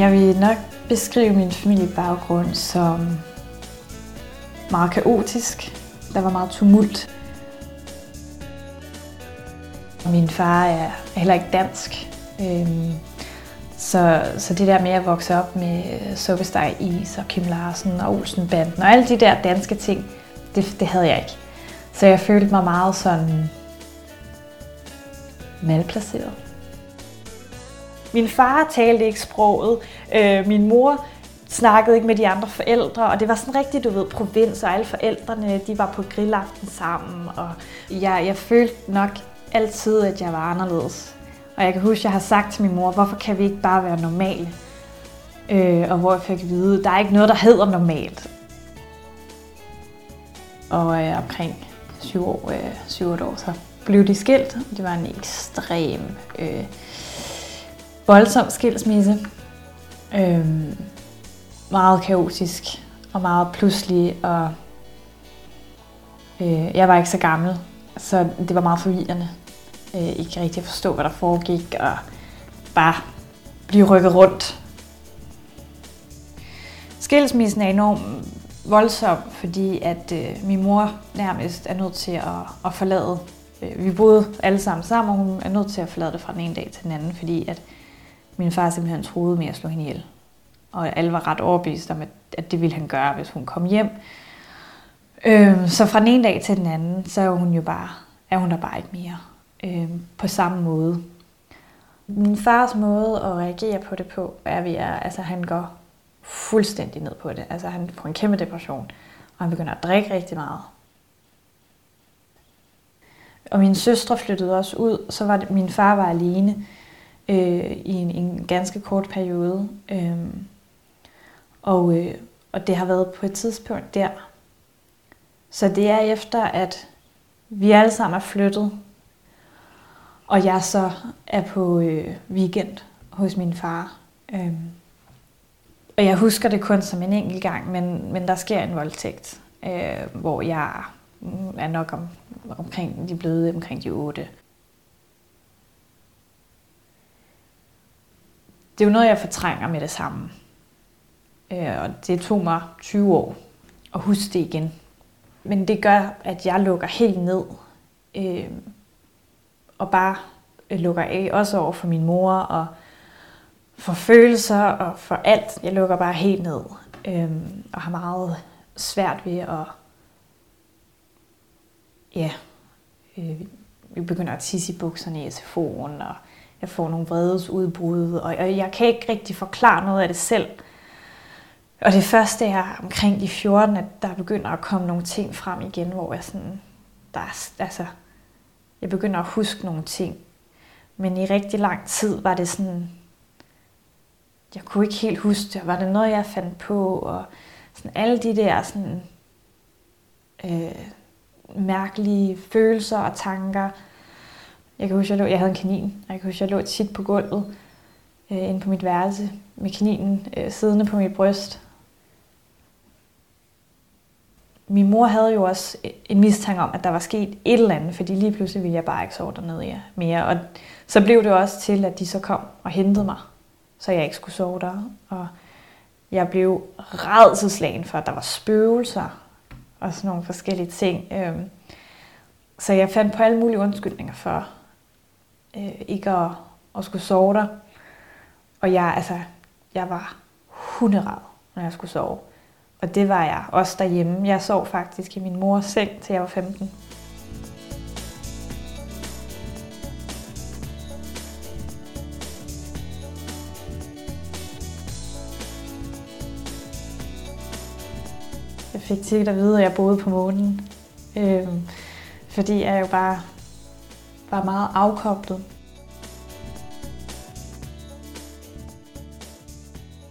Jeg vil nok beskrive min familiebaggrund som meget kaotisk. Der var meget tumult. Min far er heller ikke dansk. Øhm, så, så det der med at vokse op med øh, Suppesteg Is og Kim Larsen og Olsenbanden og alle de der danske ting, det, det havde jeg ikke. Så jeg følte mig meget sådan malplaceret. Min far talte ikke sproget. Øh, min mor snakkede ikke med de andre forældre, og det var sådan rigtig, du ved, provins, og alle forældrene, de var på grillaften sammen, og jeg, jeg følte nok altid, at jeg var anderledes. Og jeg kan huske, at jeg har sagt til min mor, hvorfor kan vi ikke bare være normale? Øh, og hvor jeg fik at vide, der er ikke noget, der hedder normalt. Og øh, omkring 7 år, øh, 7 år, så blev de skilt. Det var en ekstrem, øh, voldsom skilsmisse. Øhm, meget kaotisk og meget pludselig, og øh, jeg var ikke så gammel, så det var meget forvirrende. Øh, ikke rigtig at forstå, hvad der foregik, og bare blive rykket rundt. Skilsmissen er enormt voldsom, fordi at øh, min mor nærmest er nødt til at, at forlade. Øh, vi boede alle sammen sammen, og hun er nødt til at forlade det fra den ene dag til den anden, fordi at min far simpelthen troede med at slå hende ihjel. Og alle var ret overbevist om, at, at det ville han gøre, hvis hun kom hjem. Øhm, så fra den ene dag til den anden, så er hun jo bare, er hun der bare ikke mere Øhm, på samme måde. Min fars måde at reagere på det på, er, at altså, han går fuldstændig ned på det. Altså han får en kæmpe depression, og han begynder at drikke rigtig meget. Og min søstre flyttede også ud, så var det, min far var alene øh, i en, en ganske kort periode. Øh, og, øh, og det har været på et tidspunkt der. Så det er efter, at vi alle sammen er flyttet, og jeg så er på øh, weekend hos min far. Øh, og jeg husker det kun som en enkelt gang, men, men der sker en voldtægt, øh, hvor jeg er nok om, omkring de bløde, omkring de otte. Det er jo noget, jeg fortrænger med det samme. Øh, og det tog mig 20 år at huske det igen. Men det gør, at jeg lukker helt ned. Øh, og bare øh, lukker af, også over for min mor og for følelser og for alt. Jeg lukker bare helt ned øh, og har meget svært ved at ja, øh, jeg begynder at tisse i bukserne i SFO'en, og jeg får nogle vredesudbrud, og, jeg kan ikke rigtig forklare noget af det selv. Og det første er omkring de 14, at der begynder at komme nogle ting frem igen, hvor jeg sådan, der er, altså, jeg begynder at huske nogle ting. Men i rigtig lang tid var det sådan, jeg kunne ikke helt huske det. Var det noget, jeg fandt på? Og sådan alle de der sådan, øh, mærkelige følelser og tanker. Jeg kan huske, jeg, lå, jeg havde en kanin, og jeg kan huske, jeg lå tit på gulvet øh, inde på mit værelse med kaninen øh, siddende på mit bryst. Min mor havde jo også en mistanke om, at der var sket et eller andet, fordi lige pludselig ville jeg bare ikke sove dernede mere. Og så blev det også til, at de så kom og hentede mig så jeg ikke skulle sove der. Og jeg blev redselslagen for, at der var spøgelser og sådan nogle forskellige ting. Øhm. Så jeg fandt på alle mulige undskyldninger for øh, ikke at, at skulle sove der. Og jeg, altså, jeg var hunderad, når jeg skulle sove. Og det var jeg også derhjemme. Jeg sov faktisk i min mors seng, til jeg var 15. Jeg fik tit at vide, at jeg boede på månen. Øh, fordi jeg jo bare var meget afkoblet.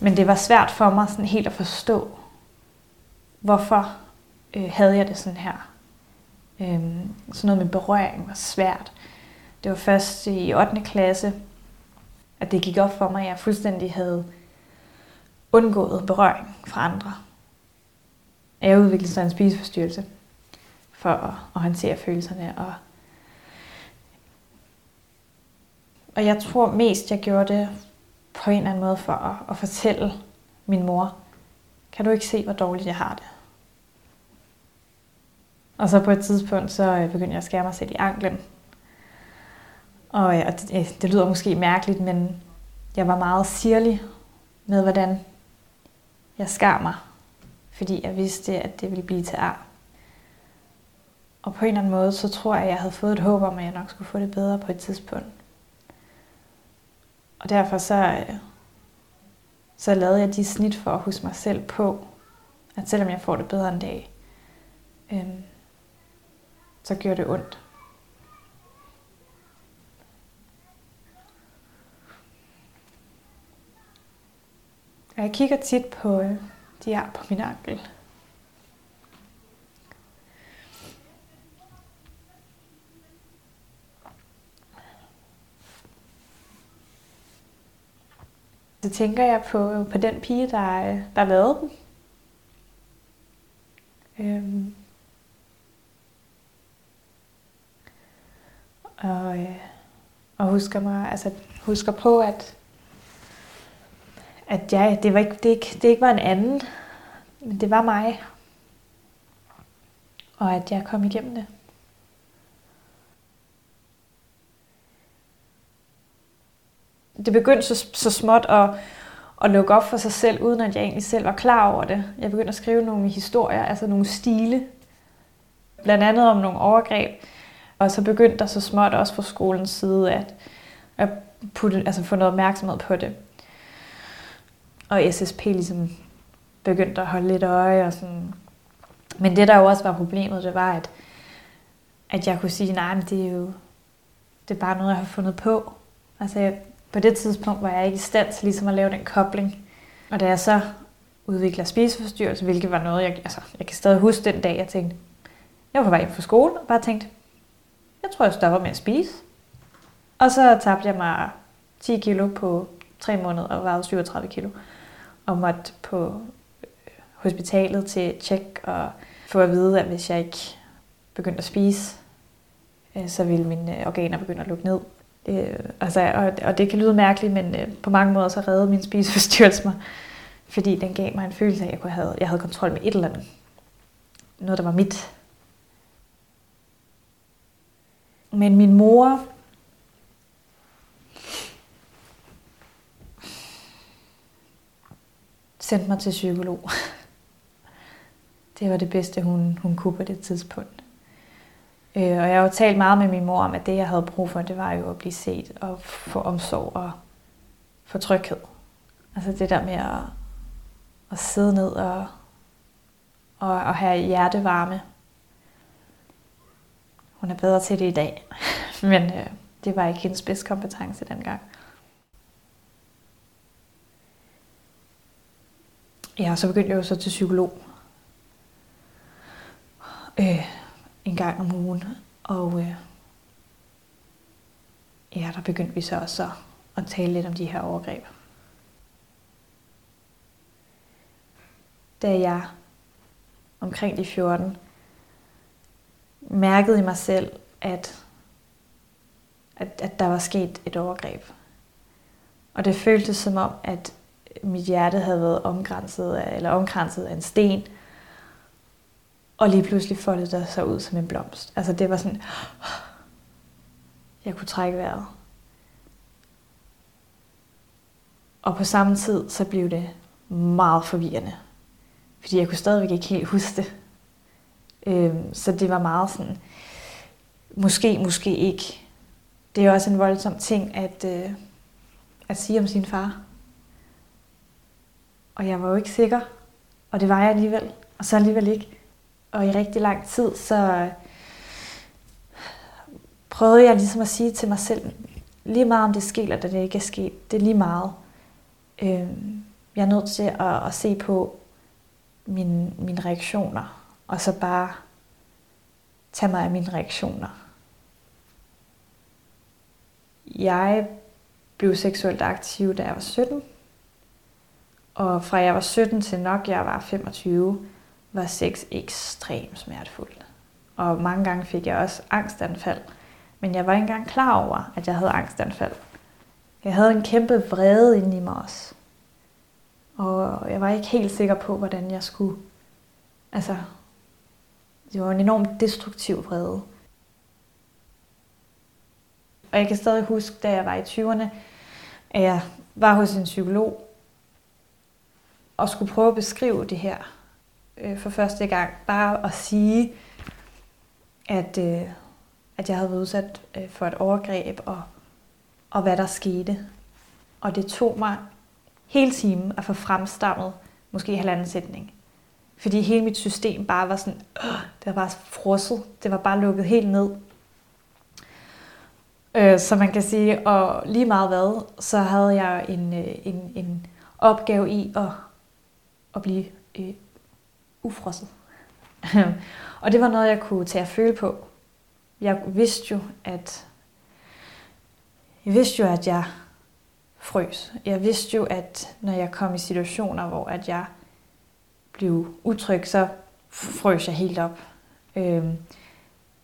Men det var svært for mig sådan helt at forstå, hvorfor øh, havde jeg det sådan her. Øhm, sådan noget med berøring var svært. Det var først i 8. klasse, at det gik op for mig, at jeg fuldstændig havde undgået berøring fra andre jeg udviklede så en spiseforstyrrelse for at, at håndtere følelserne. Og, og jeg tror mest, jeg gjorde det på en eller anden måde for at, at fortælle min mor, kan du ikke se, hvor dårligt jeg har det? Og så på et tidspunkt, så øh, begyndte jeg at skære mig selv i anklen. Og øh, og det, øh, det lyder måske mærkeligt, men jeg var meget sirlig med, hvordan jeg skar mig. Fordi jeg vidste, at det ville blive til ar. Og på en eller anden måde, så tror jeg, at jeg havde fået et håb om, at jeg nok skulle få det bedre på et tidspunkt. Og derfor så, så lavede jeg de snit for at huske mig selv på, at selvom jeg får det bedre en dag, øhm, så gjorde det ondt. Og jeg kigger tit på øh, de her på min ankel. Så tænker jeg på, på den pige, der, der lavede dem. Øhm. Og, øh, og husker mig, altså husker på, at, at ja, det, var ikke, det, ikke, det ikke var en anden, men det var mig. Og at jeg kom igennem det. Det begyndte så, så småt at, at lukke op for sig selv, uden at jeg egentlig selv var klar over det. Jeg begyndte at skrive nogle historier, altså nogle stile, blandt andet om nogle overgreb. Og så begyndte der så småt også fra skolens side at, at putte, altså få noget opmærksomhed på det. Og SSP ligesom begyndte at holde lidt øje. Og sådan. Men det, der jo også var problemet, det var, at, at jeg kunne sige, nej, men det er jo det er bare noget, jeg har fundet på. Altså, jeg, på det tidspunkt var jeg ikke i stand til ligesom at lave den kobling. Og da jeg så udvikler spiseforstyrrelse, hvilket var noget, jeg, altså, jeg kan stadig huske den dag, jeg tænkte, jeg var på vej hjem fra skole og bare tænkte, jeg tror, jeg stopper med at spise. Og så tabte jeg mig 10 kilo på 3 måneder og vejede 37 kilo. Og måtte på øh, hospitalet til tjek og få at vide, at hvis jeg ikke begyndte at spise, øh, så ville mine øh, organer begynde at lukke ned. Øh, altså, og, og det kan lyde mærkeligt, men øh, på mange måder så reddede min spiseforstyrrelse mig. Fordi den gav mig en følelse af, at jeg, kunne have, jeg havde kontrol med et eller andet. Noget, der var mit. Men min mor sendte mig til psykolog. Det var det bedste, hun, hun kunne på det tidspunkt. Øh, og jeg har jo talt meget med min mor om, at det, jeg havde brug for, det var jo at blive set og få omsorg og få tryghed. Altså det der med at, at sidde ned og, og, og have hjertevarme. Hun er bedre til det i dag, men øh, det var ikke hendes spidskompetence dengang. Ja, så begyndte jeg jo så til psykolog. Øh, gang om ugen. Og øh, ja, der begyndte vi så også at, at tale lidt om de her overgreb. Da jeg omkring de 14 mærkede i mig selv, at, at, at der var sket et overgreb. Og det føltes som om, at mit hjerte havde været omgrænset af, eller omkranset af en sten, og lige pludselig foldede det sig ud som en blomst. Altså det var sådan, jeg kunne trække vejret. Og på samme tid, så blev det meget forvirrende. Fordi jeg kunne stadigvæk ikke helt huske det. Øhm, så det var meget sådan, måske, måske ikke. Det er også en voldsom ting at, øh, at sige om sin far. Og jeg var jo ikke sikker, og det var jeg alligevel, og så alligevel ikke. Og i rigtig lang tid, så prøvede jeg ligesom at sige til mig selv, lige meget om det sker, eller det ikke er sket, det er lige meget. Øh, jeg er nødt til at, at se på mine, mine reaktioner, og så bare tage mig af mine reaktioner. Jeg blev seksuelt aktiv, da jeg var 17. Og fra jeg var 17 til nok jeg var 25, var sex ekstremt smertefuldt. Og mange gange fik jeg også angstanfald. Men jeg var ikke engang klar over, at jeg havde angstanfald. Jeg havde en kæmpe vrede inde i mig også. Og jeg var ikke helt sikker på, hvordan jeg skulle... Altså, det var en enormt destruktiv vrede. Og jeg kan stadig huske, da jeg var i 20'erne, at jeg var hos en psykolog og skulle prøve at beskrive det her øh, for første gang. Bare at sige, at, øh, at jeg havde været udsat øh, for et overgreb, og, og hvad der skete. Og det tog mig hele timen at få fremstammet måske halvanden sætning. Fordi hele mit system bare var sådan, øh, det var bare frosset. Det var bare lukket helt ned. Øh, så man kan sige, og lige meget hvad, så havde jeg en, øh, en, en opgave i at, at blive øh, ufrosset. og det var noget, jeg kunne tage at føle på. Jeg vidste jo, at jeg vidste jo, at jeg frøs. Jeg vidste jo, at når jeg kom i situationer, hvor at jeg blev utryg, så frøs jeg helt op. Øh,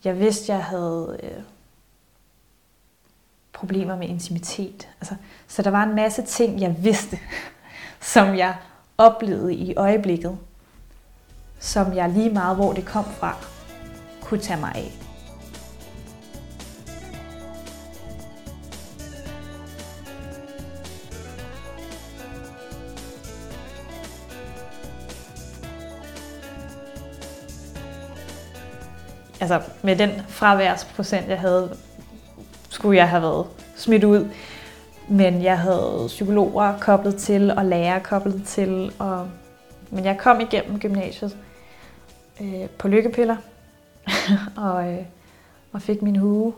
jeg vidste, jeg havde øh, problemer med intimitet. Altså, så der var en masse ting, jeg vidste, som jeg oplevede i øjeblikket, som jeg lige meget, hvor det kom fra, kunne tage mig af. Altså med den fraværsprocent, jeg havde, skulle jeg have været smidt ud. Men jeg havde psykologer koblet til, og lærere koblet til. Og, men jeg kom igennem gymnasiet øh, på lykkepiller, og, øh, og fik min hue,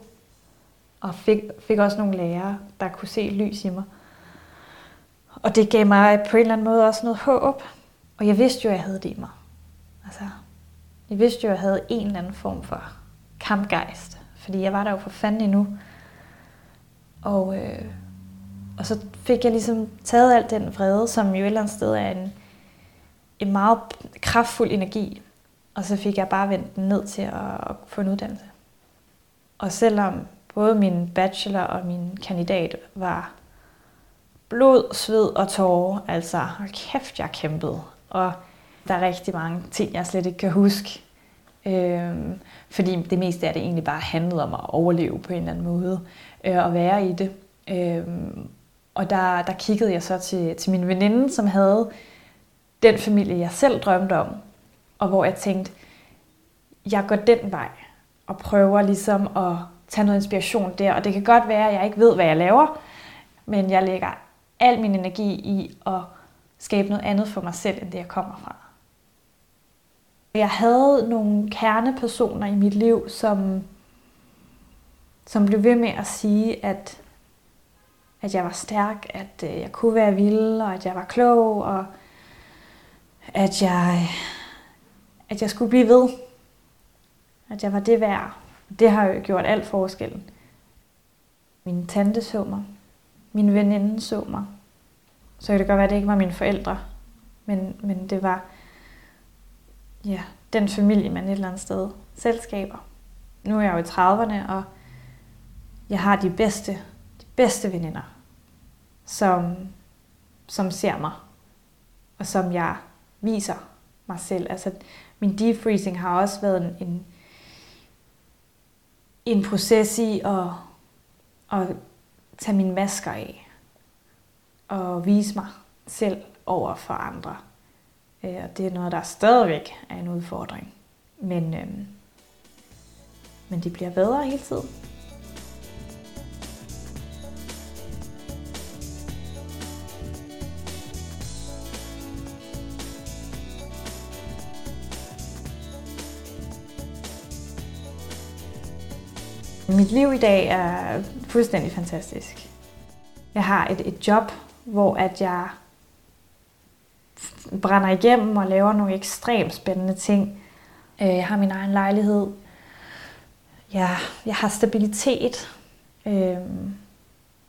og fik, fik også nogle lærere, der kunne se lys i mig. Og det gav mig på en eller anden måde også noget håb, og jeg vidste jo, at jeg havde det i mig. Altså, jeg vidste jo, at jeg havde en eller anden form for kampgejst, fordi jeg var der jo for fanden endnu. Og, øh, og så fik jeg ligesom taget alt den vrede, som jo et eller andet sted er en, en meget kraftfuld energi, og så fik jeg bare vendt den ned til at, at få en uddannelse. Og selvom både min bachelor og min kandidat var blod, sved og tårer, altså hold kæft, jeg kæmpede. Og der er rigtig mange ting, jeg slet ikke kan huske. Øhm, fordi det meste af det egentlig bare handlede om at overleve på en eller anden måde øh, og være i det. Øhm, og der, der kiggede jeg så til, til min veninde, som havde den familie, jeg selv drømte om. Og hvor jeg tænkte, jeg går den vej og prøver ligesom at tage noget inspiration der. Og det kan godt være, at jeg ikke ved, hvad jeg laver, men jeg lægger al min energi i at skabe noget andet for mig selv, end det jeg kommer fra. Jeg havde nogle kernepersoner i mit liv, som som blev ved med at sige, at, at jeg var stærk, at øh, jeg kunne være vild, og at jeg var klog, og at jeg, at jeg skulle blive ved. At jeg var det værd. Det har jo gjort alt forskellen. Min tante så mig. Min veninde så mig. Så kan det godt være, at det ikke var mine forældre. Men, men det var ja, den familie, man et eller andet sted selskaber. Nu er jeg jo i 30'erne, og jeg har de bedste, de bedste veninder, som, som ser mig, og som jeg viser mig selv. Altså, min defreezing har også været en, en, en proces i at, at tage mine masker af og vise mig selv over for andre. Øh, og det er noget, der stadigvæk er en udfordring. Men, øhm, men det bliver bedre hele tiden. Mit liv i dag er fuldstændig fantastisk. Jeg har et, et job, hvor at jeg brænder igennem og laver nogle ekstremt spændende ting. Øh, jeg har min egen lejlighed. Jeg, jeg har stabilitet. Øh,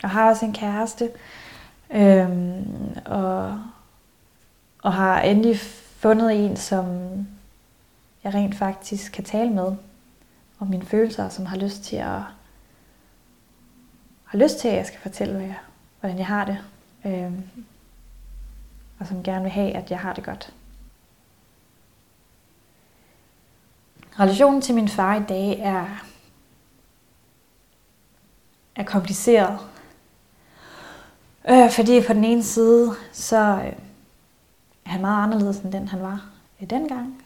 jeg har også en kæreste. Øh, og, og har endelig fundet en, som jeg rent faktisk kan tale med og mine følelser, som har lyst til at har lyst til, at jeg skal fortælle, hvad jeg, hvordan jeg har det. Øh, og som gerne vil have, at jeg har det godt. Relationen til min far i dag er, er kompliceret. Øh, fordi på den ene side, så øh, er han meget anderledes end den, han var øh, dengang.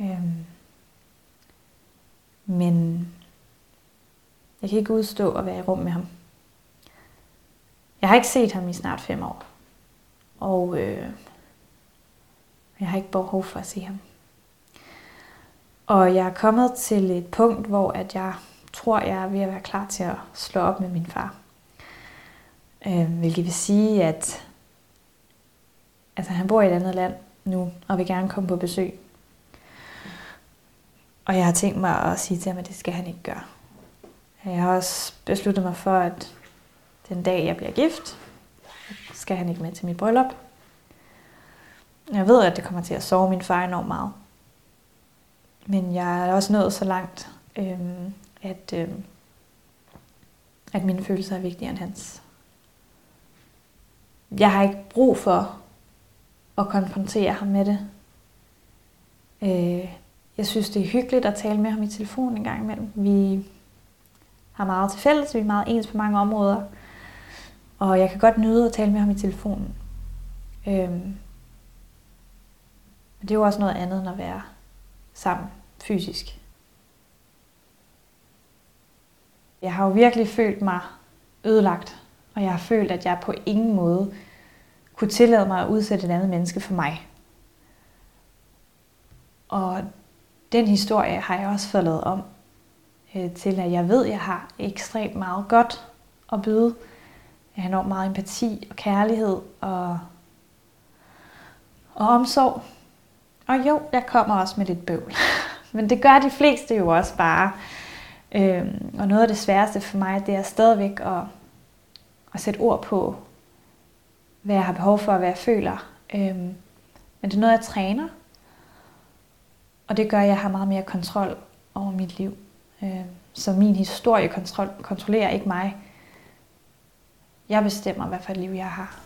Øh, men jeg kan ikke udstå at være i rum med ham. Jeg har ikke set ham i snart fem år. Og øh, jeg har ikke behov for at se ham. Og jeg er kommet til et punkt, hvor at jeg tror, jeg er ved at være klar til at slå op med min far. Øh, hvilket vil sige, at altså, han bor i et andet land nu, og vil gerne komme på besøg. Og jeg har tænkt mig at sige til ham, at det skal han ikke gøre. Jeg har også besluttet mig for, at den dag, jeg bliver gift, skal han ikke med til mit bryllup. Jeg ved, at det kommer til at sove min far enormt meget. Men jeg er også nået så langt, øhm, at, øhm, at mine følelser er vigtigere end hans. Jeg har ikke brug for at konfrontere ham med det. Øh, jeg synes, det er hyggeligt at tale med ham i telefon en gang imellem. Vi har meget til fælles, vi er meget ens på mange områder. Og jeg kan godt nyde at tale med ham i telefonen. Øhm, men det er jo også noget andet end at være sammen fysisk. Jeg har jo virkelig følt mig ødelagt, og jeg har følt, at jeg på ingen måde kunne tillade mig at udsætte et andet menneske for mig. Og den historie har jeg også fået lavet om øh, til, at jeg ved, at jeg har ekstremt meget godt at byde. Jeg har enormt meget empati og kærlighed og, og omsorg. Og jo, jeg kommer også med lidt bøvl. Men det gør de fleste jo også bare. Øhm, og noget af det sværeste for mig, det er stadigvæk at, at sætte ord på, hvad jeg har behov for, og hvad jeg føler. Øhm, men det er noget, jeg træner. Og det gør, at jeg har meget mere kontrol over mit liv. Øhm, så min historie kontrol, kontrollerer ikke mig. Jeg bestemmer, hvad for et liv jeg har.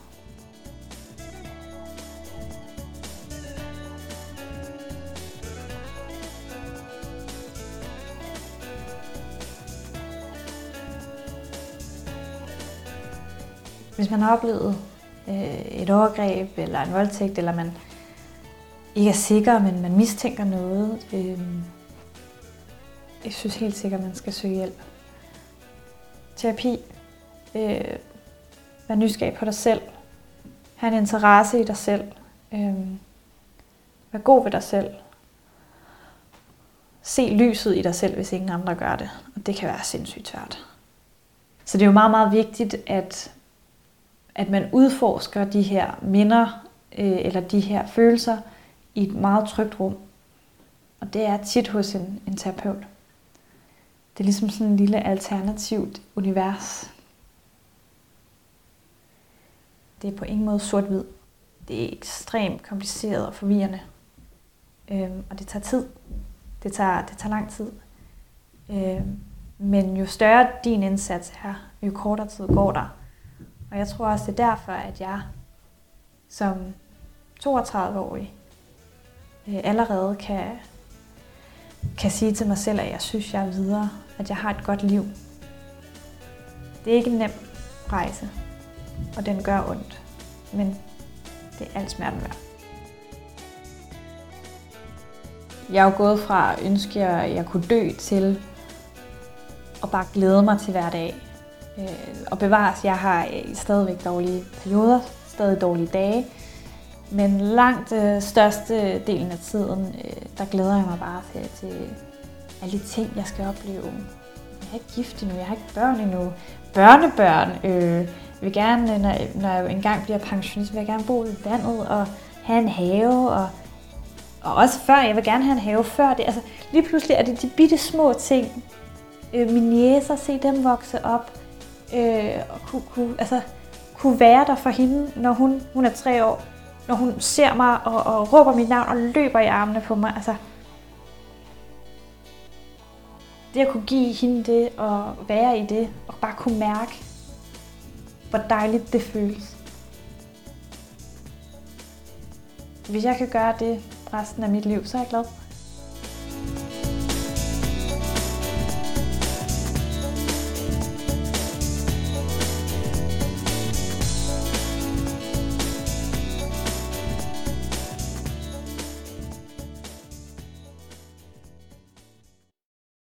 Hvis man har oplevet øh, et overgreb eller en voldtægt, eller man ikke er sikker, men man mistænker noget, øh, jeg synes helt sikkert, at man skal søge hjælp. Terapi. Øh, vær nysgerrig på dig selv. Ha' en interesse i dig selv. Øh, vær god ved dig selv. Se lyset i dig selv, hvis ingen andre gør det. Og det kan være sindssygt svært. Så det er jo meget, meget vigtigt, at at man udforsker de her minder øh, eller de her følelser i et meget trygt rum. Og det er tit hos en, en terapeut. Det er ligesom sådan en lille alternativt univers. Det er på ingen måde sort-hvid. Det er ekstremt kompliceret og forvirrende. Øhm, og det tager tid. Det tager, det tager lang tid. Øhm, men jo større din indsats er, jo kortere tid går der, og jeg tror også, det er derfor, at jeg som 32-årig Øh, allerede kan, kan sige til mig selv, at jeg synes, jeg er videre, at jeg har et godt liv. Det er ikke en nem rejse, og den gør ondt, men det er alt smerten værd. Jeg er jo gået fra at ønske, at jeg kunne dø til at bare glæde mig til hver dag øh, og bevares. Jeg har øh, stadigvæk dårlige perioder, stadig dårlige dage, men langt øh, største delen af tiden, øh, der glæder jeg mig bare til, til alle de ting, jeg skal opleve. Jeg er ikke gift endnu, jeg har ikke børn endnu. Børnebørn. Øh, jeg vil gerne, øh, når, når jeg engang bliver pensionist, vil jeg gerne bo i vandet og have en have. Og, og også før, jeg vil gerne have en have før det. Altså, lige pludselig er det de bitte små ting. Øh, mine jæser, se dem vokse op øh, og kunne, kunne, altså, kunne være der for hende, når hun, hun er tre år, når hun ser mig og, og råber mit navn og løber i armene på mig. Altså, det at kunne give hende det og være i det og bare kunne mærke, hvor dejligt det føles. Hvis jeg kan gøre det resten af mit liv, så er jeg glad.